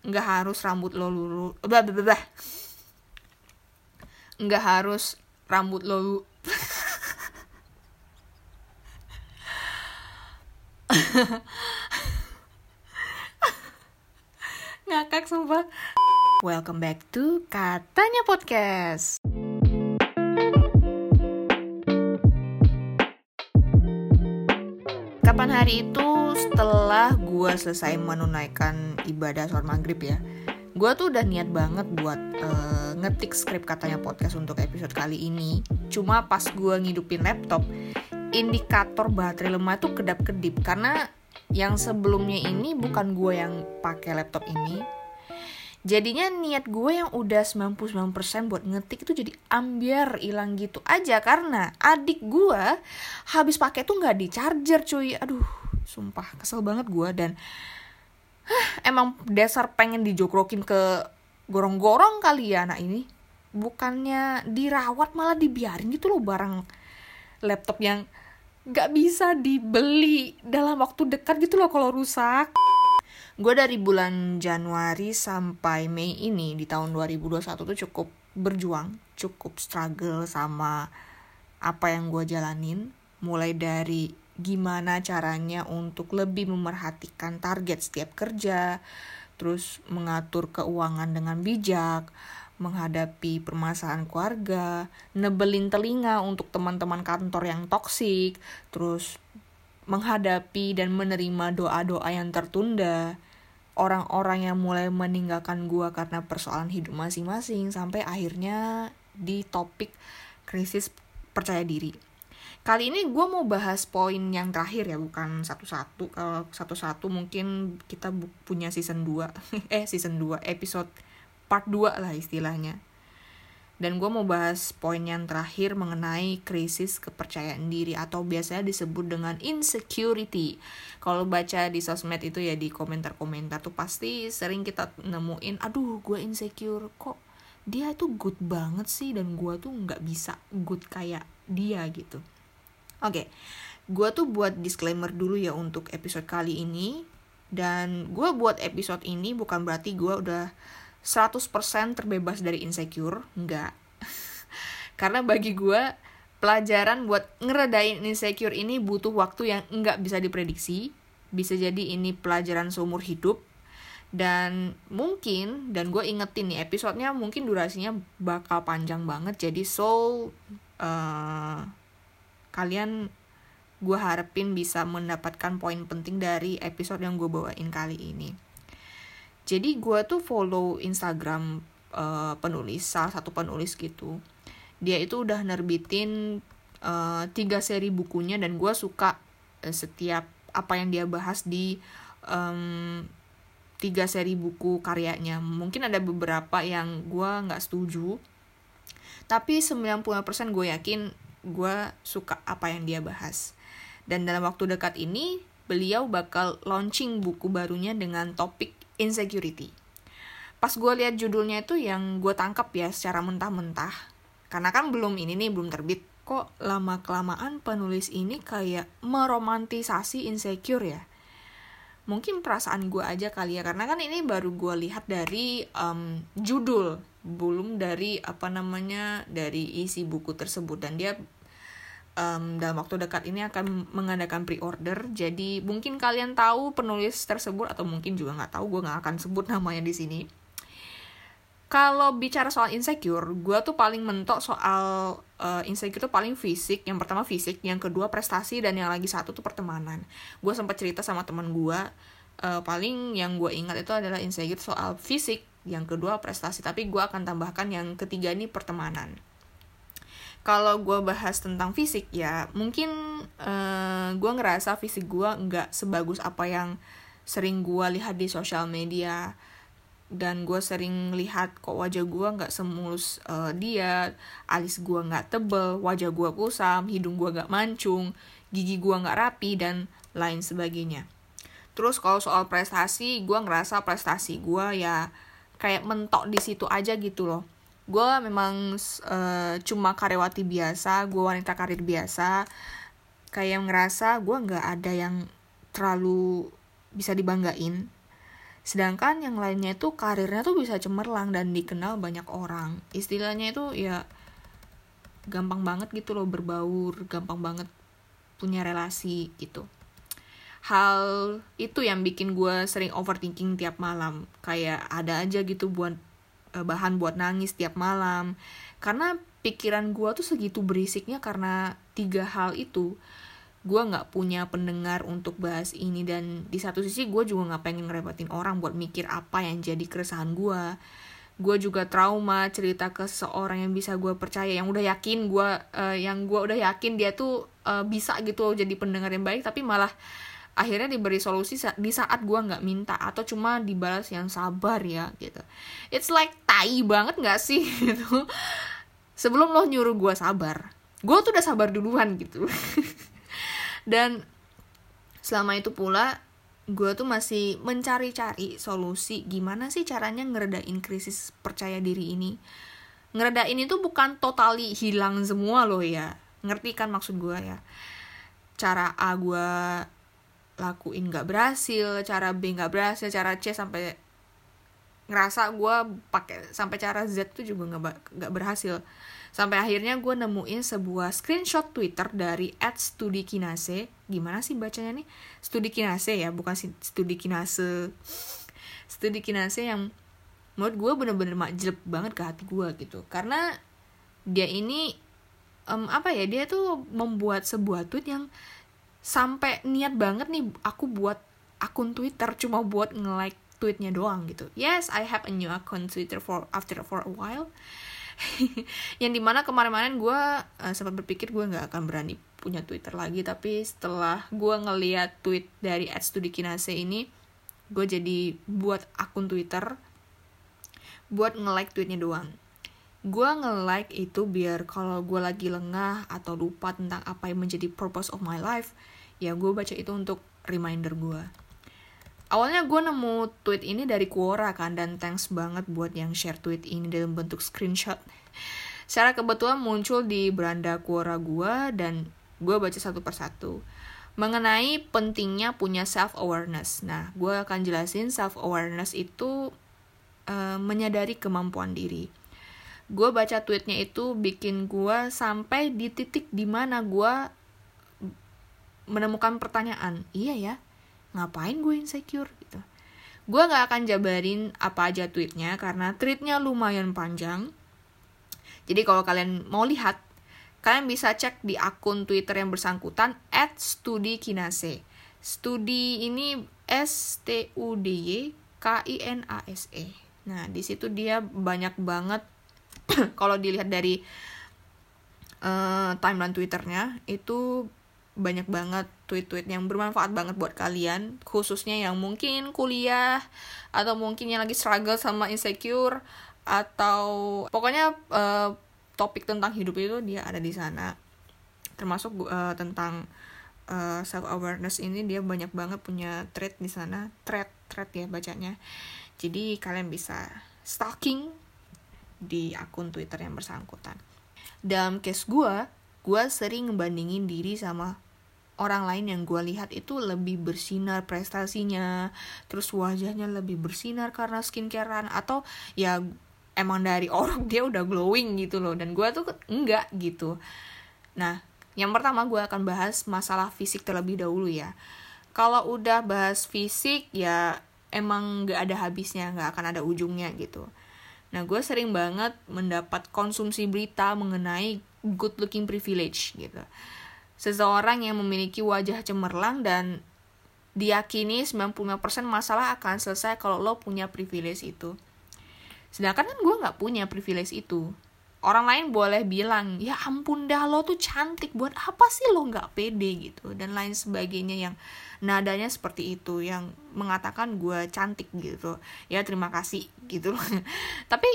nggak harus rambut lo lurus bah, bah, bah, nggak harus rambut lo ngakak sumpah. Welcome back to katanya podcast. Kapan hari itu setelah gue selesai menunaikan ibadah sholat maghrib ya Gue tuh udah niat banget buat eh, ngetik skrip katanya podcast untuk episode kali ini. Cuma pas gue ngidupin laptop Indikator baterai lemah tuh kedap-kedip. Karena yang sebelumnya ini bukan gue yang pakai laptop ini. Jadinya niat gue yang udah 99% buat ngetik itu jadi ambiar hilang gitu aja. Karena adik gue habis pakai tuh nggak di charger cuy. Aduh, sumpah kesel banget gue dan hah, emang dasar pengen dijokrokin ke gorong-gorong kali ya anak ini. Bukannya dirawat malah dibiarin gitu loh barang laptop yang nggak bisa dibeli dalam waktu dekat gitu loh kalau rusak gue dari bulan Januari sampai Mei ini di tahun 2021 tuh cukup berjuang, cukup struggle sama apa yang gue jalanin. Mulai dari gimana caranya untuk lebih memerhatikan target setiap kerja, terus mengatur keuangan dengan bijak, menghadapi permasalahan keluarga, nebelin telinga untuk teman-teman kantor yang toksik, terus menghadapi dan menerima doa-doa yang tertunda, orang-orang yang mulai meninggalkan gua karena persoalan hidup masing-masing sampai akhirnya di topik krisis percaya diri. Kali ini gue mau bahas poin yang terakhir ya, bukan satu-satu. Kalau satu-satu mungkin kita punya season 2. eh, season 2, episode part 2 lah istilahnya. Dan gue mau bahas poin yang terakhir mengenai krisis kepercayaan diri atau biasanya disebut dengan insecurity. Kalau baca di sosmed itu ya di komentar-komentar tuh pasti sering kita nemuin, aduh gue insecure kok dia tuh good banget sih dan gue tuh nggak bisa good kayak dia gitu. Oke, gue tuh buat disclaimer dulu ya untuk episode kali ini. Dan gue buat episode ini bukan berarti gue udah 100% terbebas dari insecure, enggak. Karena bagi gue, pelajaran buat ngeredain insecure ini butuh waktu yang enggak bisa diprediksi. Bisa jadi ini pelajaran seumur hidup. Dan mungkin, dan gue ingetin nih, episodenya mungkin durasinya bakal panjang banget. Jadi so, uh, kalian gue harapin bisa mendapatkan poin penting dari episode yang gue bawain kali ini. Jadi gue tuh follow Instagram uh, penulis, salah satu penulis gitu. Dia itu udah nerbitin uh, tiga seri bukunya dan gue suka uh, setiap apa yang dia bahas di um, tiga seri buku karyanya. Mungkin ada beberapa yang gue nggak setuju, tapi 90% gue yakin gue suka apa yang dia bahas. Dan dalam waktu dekat ini, beliau bakal launching buku barunya dengan topik insecurity. Pas gue lihat judulnya itu yang gue tangkap ya secara mentah-mentah. Karena kan belum ini nih, belum terbit. Kok lama-kelamaan penulis ini kayak meromantisasi insecure ya? Mungkin perasaan gue aja kali ya, karena kan ini baru gue lihat dari um, judul, belum dari apa namanya, dari isi buku tersebut. Dan dia um, dalam waktu dekat ini akan mengadakan pre-order. Jadi mungkin kalian tahu penulis tersebut atau mungkin juga nggak tahu. Gue nggak akan sebut namanya di sini. Kalau bicara soal insecure, gue tuh paling mentok soal uh, insecure tuh paling fisik. Yang pertama fisik, yang kedua prestasi, dan yang lagi satu tuh pertemanan. Gue sempat cerita sama teman gue, uh, paling yang gue ingat itu adalah insecure soal fisik, yang kedua prestasi. Tapi gue akan tambahkan yang ketiga ini pertemanan kalau gue bahas tentang fisik ya mungkin uh, gue ngerasa fisik gue nggak sebagus apa yang sering gue lihat di sosial media dan gue sering lihat kok wajah gue nggak semulus uh, dia alis gue nggak tebel wajah gue kusam hidung gue nggak mancung gigi gue nggak rapi dan lain sebagainya. Terus kalau soal prestasi gue ngerasa prestasi gue ya kayak mentok di situ aja gitu loh. Gue memang uh, cuma karyawati biasa gue wanita karir biasa. Kayak ngerasa gue nggak ada yang terlalu bisa dibanggain sedangkan yang lainnya itu karirnya tuh bisa cemerlang dan dikenal banyak orang. Istilahnya itu ya gampang banget gitu loh berbaur gampang banget punya relasi gitu. Hal itu yang bikin gue sering overthinking tiap malam. Kayak ada aja gitu buat eh, bahan buat nangis tiap malam. Karena pikiran gue tuh segitu berisiknya karena tiga hal itu gue nggak punya pendengar untuk bahas ini dan di satu sisi gue juga nggak pengen ngerepotin orang buat mikir apa yang jadi keresahan gue gue juga trauma cerita ke seorang yang bisa gue percaya yang udah yakin gue uh, yang gue udah yakin dia tuh uh, bisa gitu loh jadi pendengar yang baik tapi malah akhirnya diberi solusi di saat gue nggak minta atau cuma dibalas yang sabar ya gitu. It's like tai banget nggak sih? Gitu. Sebelum lo nyuruh gue sabar gue tuh udah sabar duluan gitu dan selama itu pula gue tuh masih mencari-cari solusi gimana sih caranya ngeredain krisis percaya diri ini. Ngeredain itu bukan totally hilang semua loh ya. Ngerti kan maksud gue ya? Cara A gue lakuin gak berhasil cara B gak berhasil cara C sampai ngerasa gue pakai sampai cara Z tuh juga nggak nggak berhasil Sampai akhirnya gue nemuin sebuah screenshot Twitter dari @studikinase. Gimana sih bacanya nih? Studi Kinase ya, bukan Studi Kinase. Studi Kinase yang menurut gue bener-bener makjleb banget ke hati gue gitu. Karena dia ini um, apa ya? Dia tuh membuat sebuah tweet yang sampai niat banget nih aku buat akun Twitter cuma buat nge-like tweetnya doang gitu. Yes, I have a new account Twitter for after for a while yang di mana kemarin-kemarin gue uh, sempat berpikir gue nggak akan berani punya Twitter lagi tapi setelah gue ngeliat tweet dari @studikinase ini gue jadi buat akun Twitter buat nge-like tweetnya doang. Gue nge-like itu biar kalau gue lagi lengah atau lupa tentang apa yang menjadi purpose of my life ya gue baca itu untuk reminder gue awalnya gue nemu tweet ini dari Quora kan dan thanks banget buat yang share tweet ini dalam bentuk screenshot. Secara kebetulan muncul di beranda Quora gue dan gue baca satu persatu. Mengenai pentingnya punya self awareness nah gue akan jelasin self awareness itu uh, menyadari kemampuan diri. Gue baca tweetnya itu bikin gue sampai di titik di mana gue menemukan pertanyaan iya ya ngapain gue insecure gitu. Gue gak akan jabarin apa aja tweetnya karena tweetnya lumayan panjang. Jadi kalau kalian mau lihat kalian bisa cek di akun twitter yang bersangkutan at studi kinase. Studi ini s t u d y k i n a s e. Nah di situ dia banyak banget kalau dilihat dari uh, timeline twitternya itu banyak banget tweet-tweet yang bermanfaat banget buat kalian khususnya yang mungkin kuliah atau mungkin yang lagi struggle sama insecure atau pokoknya uh, topik tentang hidup itu dia ada di sana. Termasuk uh, tentang uh, eh, self awareness ini dia banyak banget punya thread di sana thread thread ya bacanya. Jadi kalian bisa stalking di akun twitter yang bersangkutan. Dalam case gue gue sering ngebandingin diri sama orang lain yang gue lihat itu lebih bersinar prestasinya terus wajahnya lebih bersinar karena skincarean atau ya emang dari orang dia udah glowing gitu loh dan gue tuh enggak gitu. Nah yang pertama gue akan bahas masalah fisik terlebih dahulu ya. Kalau udah bahas fisik ya emang gak ada habisnya gak akan ada ujungnya gitu. Nah gue sering banget mendapat konsumsi berita mengenai good looking privilege gitu seseorang yang memiliki wajah cemerlang dan diyakini 95% masalah akan selesai kalau lo punya privilege itu. Sedangkan kan gue gak punya privilege itu. Orang lain boleh bilang, ya ampun dah lo tuh cantik, buat apa sih lo gak pede gitu. Dan lain sebagainya yang nadanya seperti itu, yang mengatakan gue cantik gitu. Ya terima kasih gitu loh. Tapi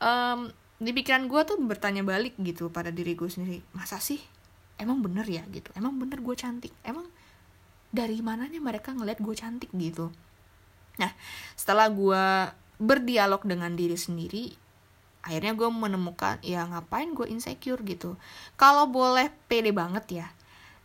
um, di pikiran gue tuh bertanya balik gitu pada diri gue sendiri. Masa sih? Emang bener ya? Gitu. Emang bener gue cantik? Emang dari mananya mereka ngeliat gue cantik? Gitu. Nah setelah gue berdialog dengan diri sendiri akhirnya gue menemukan ya ngapain gue insecure? Gitu. Kalau boleh pede banget ya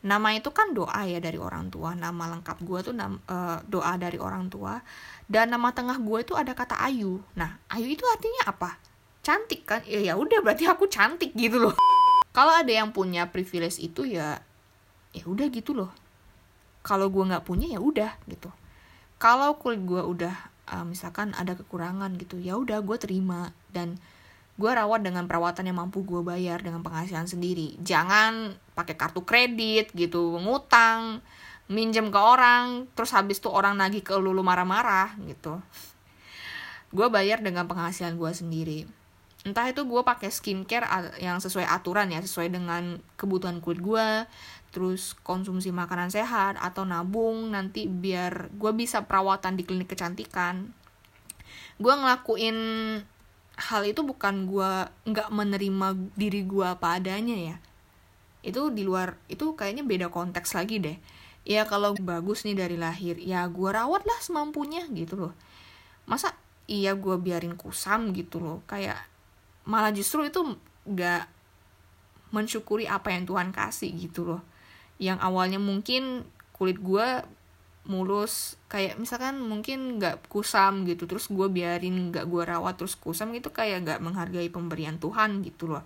nama itu kan doa ya dari orang tua. Nama lengkap gue tuh nama, uh, doa dari orang tua. Dan nama tengah gue itu ada kata Ayu. Nah Ayu itu artinya apa cantik kan? Ya ya udah berarti aku cantik gitu loh. Kalau ada yang punya privilege itu ya ya udah gitu loh. Kalau gue nggak punya ya udah gitu. Kalau kulit gue udah uh, misalkan ada kekurangan gitu ya udah gue terima. Dan gue rawat dengan perawatan yang mampu gue bayar dengan penghasilan sendiri. Jangan pakai kartu kredit gitu ngutang minjem ke orang terus habis tuh orang nagih ke lulu marah-marah gitu. Gue bayar dengan penghasilan gue sendiri entah itu gue pakai skincare yang sesuai aturan ya sesuai dengan kebutuhan kulit gue terus konsumsi makanan sehat atau nabung nanti biar gue bisa perawatan di klinik kecantikan. Gue ngelakuin hal itu bukan gue nggak menerima diri gue apa adanya ya. Itu di luar itu kayaknya beda konteks lagi deh. Ya kalau bagus nih dari lahir ya gue rawat lah semampunya gitu loh. Masa iya gue biarin kusam gitu loh? Kayak malah justru itu nggak mensyukuri apa yang Tuhan kasih gitu loh. Yang awalnya mungkin kulit gue mulus kayak misalkan mungkin nggak kusam gitu terus gue biarin nggak gue rawat terus kusam gitu kayak nggak menghargai pemberian Tuhan gitu loh.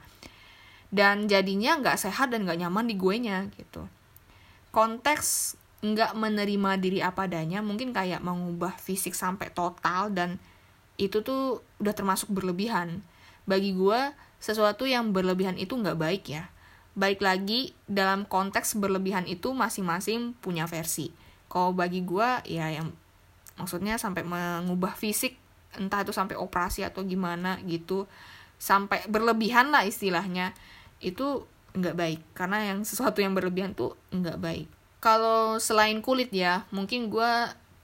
Dan jadinya nggak sehat dan nggak nyaman di gue nya gitu. Konteks nggak menerima diri apa adanya mungkin kayak mengubah fisik sampai total dan itu tuh udah termasuk berlebihan bagi gue sesuatu yang berlebihan itu nggak baik ya. Baik lagi dalam konteks berlebihan itu masing-masing punya versi. Kalau bagi gue ya yang maksudnya sampai mengubah fisik entah itu sampai operasi atau gimana gitu sampai berlebihan lah istilahnya itu nggak baik. Karena yang sesuatu yang berlebihan tuh nggak baik. Kalau selain kulit ya mungkin gue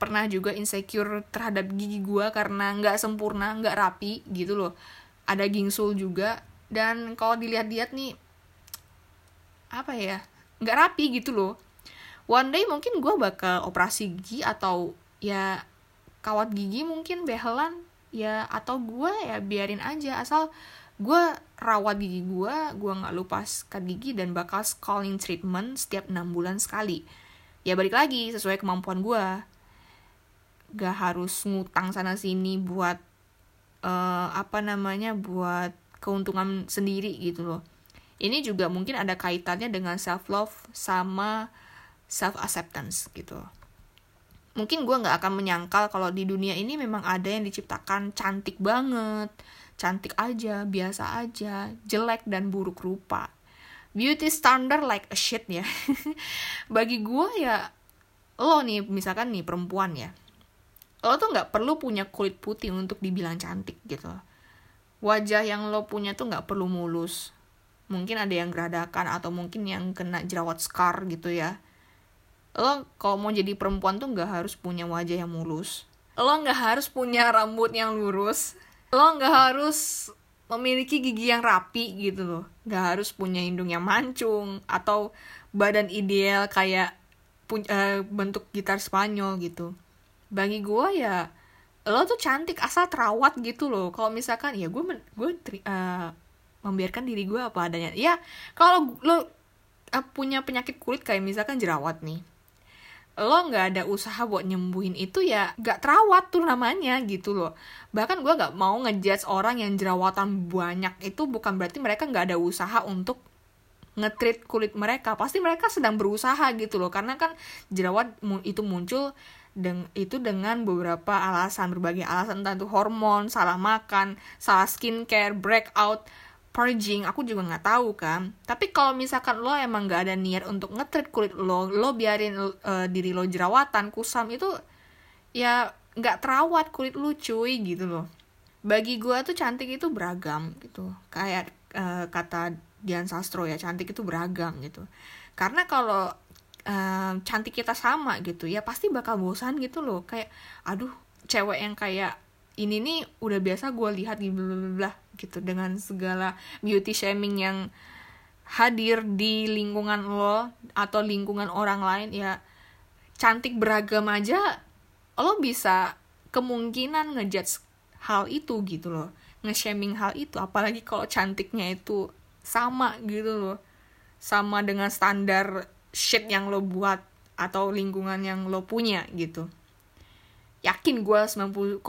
pernah juga insecure terhadap gigi gue karena nggak sempurna nggak rapi gitu loh ada gingsul juga. Dan kalau dilihat-lihat nih apa ya nggak rapi gitu loh. One day mungkin gue bakal operasi gigi atau ya kawat gigi mungkin behelan ya atau gue ya biarin aja. Asal gue rawat gigi gue gue nggak lupa sikat gigi dan bakal scalding treatment setiap enam bulan sekali. Ya balik lagi sesuai kemampuan gue gak harus ngutang sana sini buat uh, apa namanya buat keuntungan sendiri gitu loh. Ini juga mungkin ada kaitannya dengan self love sama self acceptance gitu. Mungkin gue nggak akan menyangkal kalau di dunia ini memang ada yang diciptakan cantik banget cantik aja biasa aja jelek dan buruk rupa. Beauty standard like a shit ya. Bagi gue ya lo nih misalkan nih perempuan ya lo tuh nggak perlu punya kulit putih untuk dibilang cantik gitu. Wajah yang lo punya tuh nggak perlu mulus. Mungkin ada yang geradakan atau mungkin yang kena jerawat scar gitu ya. Lo kalau mau jadi perempuan tuh nggak harus punya wajah yang mulus. Lo nggak harus punya rambut yang lurus. Lo nggak harus memiliki gigi yang rapi gitu loh. Nggak harus punya hidung yang mancung atau badan ideal kayak uh, bentuk gitar Spanyol gitu bagi gue ya lo tuh cantik asal terawat gitu loh. Kalau misalkan ya gue gue uh, membiarkan diri gue apa adanya. Ya kalau lo uh, punya penyakit kulit kayak misalkan jerawat nih lo nggak ada usaha buat nyembuhin itu ya nggak terawat tuh namanya gitu loh. Bahkan gue nggak mau ngejudge orang yang jerawatan banyak itu bukan berarti mereka nggak ada usaha untuk ngetrit kulit mereka. Pasti mereka sedang berusaha gitu loh karena kan jerawat itu muncul deng itu dengan beberapa alasan berbagai alasan entah itu hormon salah makan salah skincare breakout purging aku juga nggak tahu kan. Tapi kalau misalkan lo emang nggak ada niat untuk ngetrit kulit lo lo biarin uh, diri lo jerawatan kusam itu ya nggak terawat kulit lo cuy gitu loh. Bagi gue tuh cantik itu beragam gitu. Kayak uh, kata Dian Sastro ya cantik itu beragam gitu. Karena kalau uh, cantik kita sama gitu ya pasti bakal bosan gitu loh. Kayak aduh cewek yang kayak ini nih udah biasa gue lihat di bla gitu. Dengan segala beauty shaming yang hadir di lingkungan lo atau lingkungan orang lain ya cantik beragam aja lo bisa kemungkinan ngejudge hal itu gitu loh. Nge-shaming hal itu. Apalagi kalau cantiknya itu sama gitu loh. Sama dengan standar shit yang lo buat atau lingkungan yang lo punya gitu. Yakin gue 90,9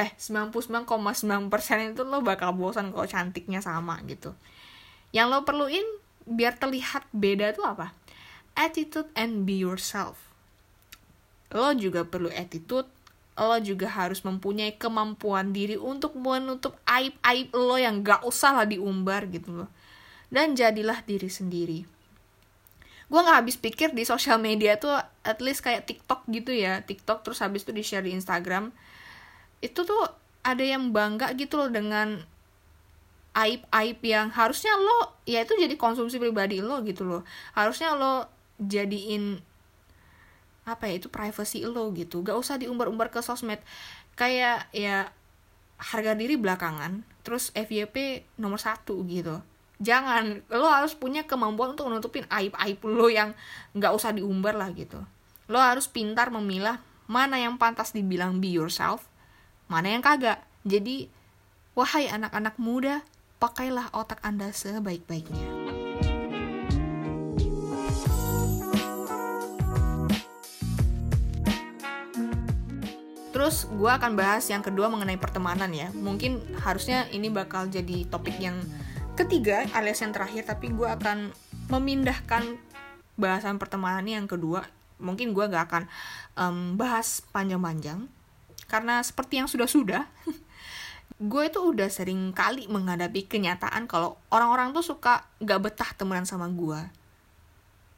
eh 99,9 persen itu lo bakal bosan kalau cantiknya sama gitu. Yang lo perluin biar terlihat beda tuh apa? Attitude and be yourself. Lo juga perlu attitude lo juga harus mempunyai kemampuan diri untuk menutup aib-aib lo yang gak usah lah diumbar gitu loh. Dan jadilah diri sendiri gue nggak habis pikir di sosial media tuh at least kayak TikTok gitu ya. TikTok terus habis itu di share di Instagram. Itu tuh ada yang bangga gitu loh dengan aib-aib yang harusnya lo ya itu jadi konsumsi pribadi lo gitu loh. Harusnya lo jadiin apa ya itu privacy lo gitu. Gak usah diumbar-umbar ke sosmed. Kayak ya harga diri belakangan terus FYP nomor satu gitu jangan. Lo harus punya kemampuan untuk menutupin aib-aib lo yang nggak usah diumbar lah gitu. Lo harus pintar memilah mana yang pantas dibilang be yourself mana yang kagak. Jadi wahai anak-anak muda pakailah otak anda sebaik-baiknya. Terus gue akan bahas yang kedua mengenai pertemanan ya. Mungkin harusnya ini bakal jadi topik yang ketiga alias yang terakhir tapi gue akan memindahkan bahasan pertemanan yang kedua. Mungkin gue gak akan um, bahas panjang-panjang. Karena seperti yang sudah-sudah gue itu udah sering kali menghadapi kenyataan kalau orang-orang tuh suka gak betah temenan sama gue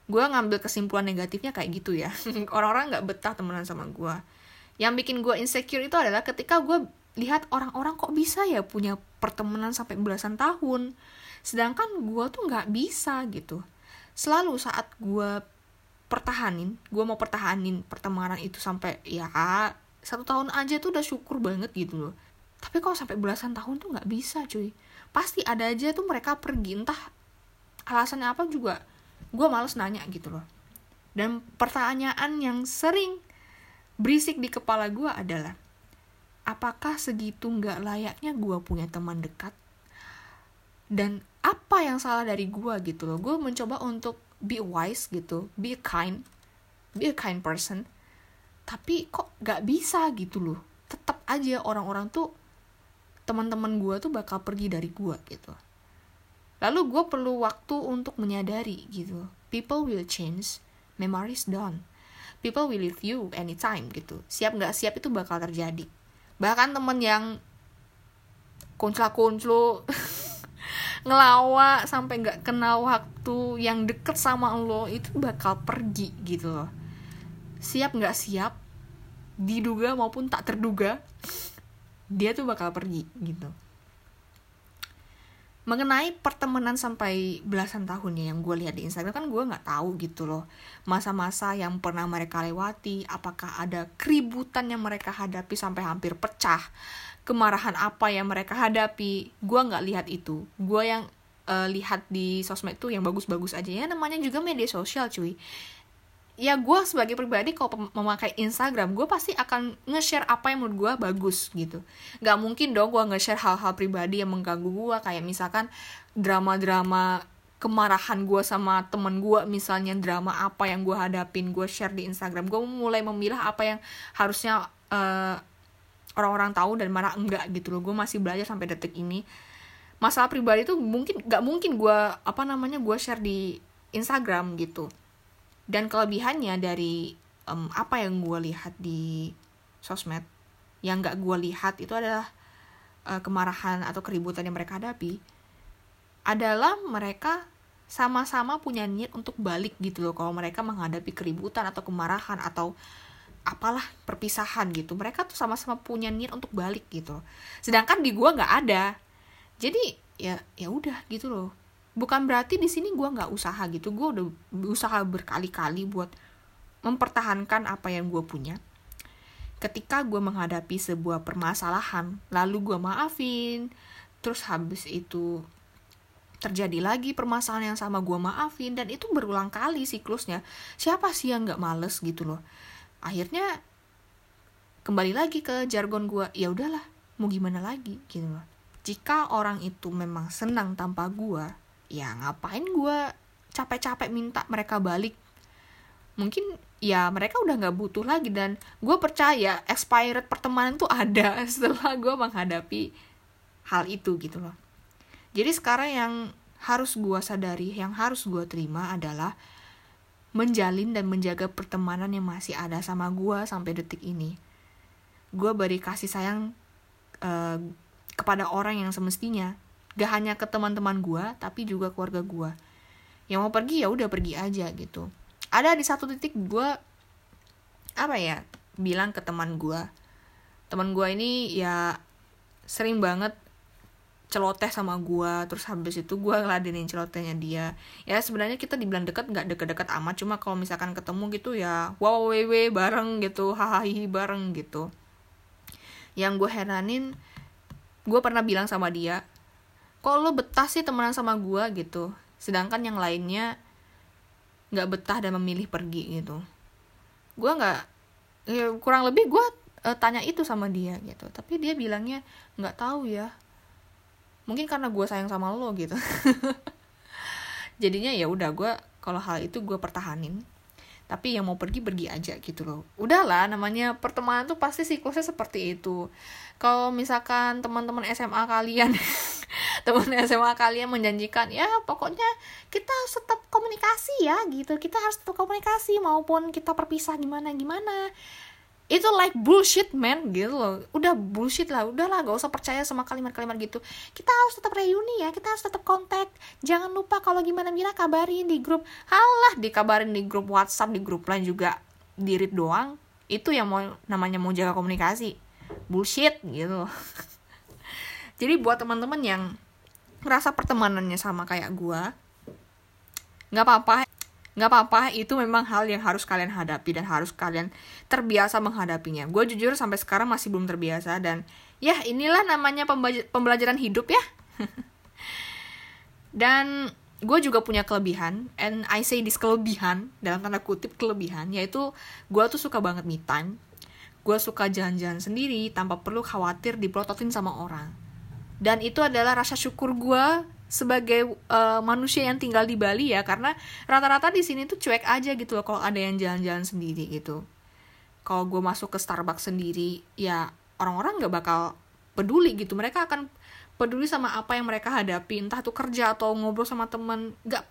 gue ngambil kesimpulan negatifnya kayak gitu ya. Orang-orang gak betah temenan sama gue yang bikin gue insecure itu adalah ketika gue lihat orang-orang kok bisa ya punya pertemanan sampai belasan tahun. Sedangkan gue tuh nggak bisa gitu. Selalu saat gue pertahanin gue mau pertahanin pertemanan itu sampai ya satu tahun aja tuh udah syukur banget gitu loh. Tapi kalau sampai belasan tahun tuh nggak bisa cuy. Pasti ada aja tuh mereka pergi entah alasannya apa juga gue males nanya gitu loh. Dan pertanyaan yang sering berisik di kepala gue adalah apakah segitu nggak layaknya gue punya teman dekat? Dan apa yang salah dari gue gitu loh. Gue mencoba untuk be wise gitu be kind be a kind person. Tapi kok nggak bisa gitu loh. Tetap aja orang-orang tuh teman-teman gue tuh bakal pergi dari gue gitu. Lalu gue perlu waktu untuk menyadari gitu. People will change memories done. People will leave you anytime gitu. Siap nggak siap itu bakal terjadi bahkan temen yang kuncla-kunclu ngelawa sampai nggak kenal waktu yang deket sama lo itu bakal pergi gitu loh. Siap nggak siap diduga maupun tak terduga dia tuh bakal pergi gitu mengenai pertemanan sampai belasan tahunnya yang gue lihat di Instagram kan gue nggak tahu gitu loh masa-masa yang pernah mereka lewati apakah ada keributan yang mereka hadapi sampai hampir pecah kemarahan apa yang mereka hadapi gue nggak lihat itu. Gue yang uh, lihat di sosmed tuh yang bagus-bagus aja. Ya namanya juga media sosial cuy ya gue sebagai pribadi kalau memakai Instagram gue pasti akan nge-share apa yang menurut gue bagus gitu. Nggak mungkin dong gue nge-share hal-hal pribadi yang mengganggu gue kayak misalkan drama-drama kemarahan gue sama temen gue misalnya drama apa yang gue hadapin gue share di Instagram. Gue mulai memilah apa yang harusnya uh, orang-orang tahu dan mana enggak gitu loh. Gue masih belajar sampai detik ini. Masalah pribadi tuh mungkin nggak mungkin gue apa namanya gue share di Instagram gitu dan kelebihannya dari um, apa yang gue lihat di sosmed yang gak gue lihat itu adalah uh, kemarahan atau keributan yang mereka hadapi adalah mereka sama-sama punya niat untuk balik gitu loh kalau mereka menghadapi keributan atau kemarahan atau apalah perpisahan gitu. Mereka tuh sama-sama punya niat untuk balik gitu. Sedangkan di gue nggak ada. Jadi ya ya udah gitu loh bukan berarti di sini gue nggak usaha gitu. Gue udah usaha berkali-kali buat mempertahankan apa yang gue punya. Ketika gue menghadapi sebuah permasalahan lalu gue maafin terus habis itu terjadi lagi permasalahan yang sama gue maafin dan itu berulang kali siklusnya. Siapa sih yang nggak males gitu loh? Akhirnya kembali lagi ke jargon gue ya udahlah mau gimana lagi? Gitu loh. Jika orang itu memang senang tanpa gue ya ngapain gue capek-capek minta mereka balik? Mungkin ya mereka udah nggak butuh lagi dan gue percaya expired pertemanan tuh ada setelah gue menghadapi hal itu gitu loh. Jadi sekarang yang harus gue sadari yang harus gue terima adalah menjalin dan menjaga pertemanan yang masih ada sama gue sampai detik ini. Gue beri kasih sayang uh, kepada orang yang semestinya gak hanya ke teman-teman gue tapi juga keluarga gue yang mau pergi ya udah pergi aja gitu. Ada di satu titik gue apa ya bilang ke teman gue teman gue ini ya sering banget celoteh sama gue terus habis itu gue ngeladenin celotehnya dia. Ya sebenarnya kita dibilang deket nggak deket-deket amat. Cuma kalau misalkan ketemu gitu ya wow wewe bareng gitu. Hahaha bareng gitu. Yang gue heranin gue pernah bilang sama dia kok lo betah sih temenan sama gue gitu. Sedangkan yang lainnya nggak betah dan memilih pergi gitu. Gue nggak ya kurang lebih gue uh, tanya itu sama dia gitu. Tapi dia bilangnya nggak tahu ya. Mungkin karena gue sayang sama lo gitu. Jadinya ya udah gue kalau hal itu gue pertahanin tapi yang mau pergi pergi aja gitu loh. Udahlah namanya pertemanan tuh pasti siklusnya seperti itu. Kalau misalkan teman-teman SMA kalian teman SMA kalian menjanjikan ya pokoknya kita harus tetap komunikasi ya gitu. Kita harus tetap komunikasi maupun kita perpisah gimana gimana itu like bullshit man gitu loh. Udah bullshit lah udahlah gak usah percaya sama kalimat-kalimat gitu. Kita harus tetap reuni ya kita harus tetap kontak. Jangan lupa kalau gimana gimana kabarin di grup. Halah dikabarin di grup WhatsApp di grup lain juga. Dirit doang. Itu yang mau namanya mau jaga komunikasi. Bullshit gitu jadi buat teman-teman yang ngerasa pertemanannya sama kayak gue nggak apa-apa nggak apa-apa itu memang hal yang harus kalian hadapi dan harus kalian terbiasa menghadapinya. Gue jujur sampai sekarang masih belum terbiasa dan ya inilah namanya pembelajaran hidup ya. Dan gue juga punya kelebihan and I say this kelebihan dalam tanda kutip kelebihan yaitu gue tuh suka banget me time. Gue suka jalan-jalan sendiri tanpa perlu khawatir diprototin sama orang. Dan itu adalah rasa syukur gue sebagai uh, manusia yang tinggal di Bali ya karena rata-rata di sini tuh cuek aja gitu loh kalau ada yang jalan-jalan sendiri gitu. Kalau gue masuk ke Starbucks sendiri ya orang-orang nggak bakal peduli gitu. Mereka akan peduli sama apa yang mereka hadapi entah tuh kerja atau ngobrol sama temen. Nggak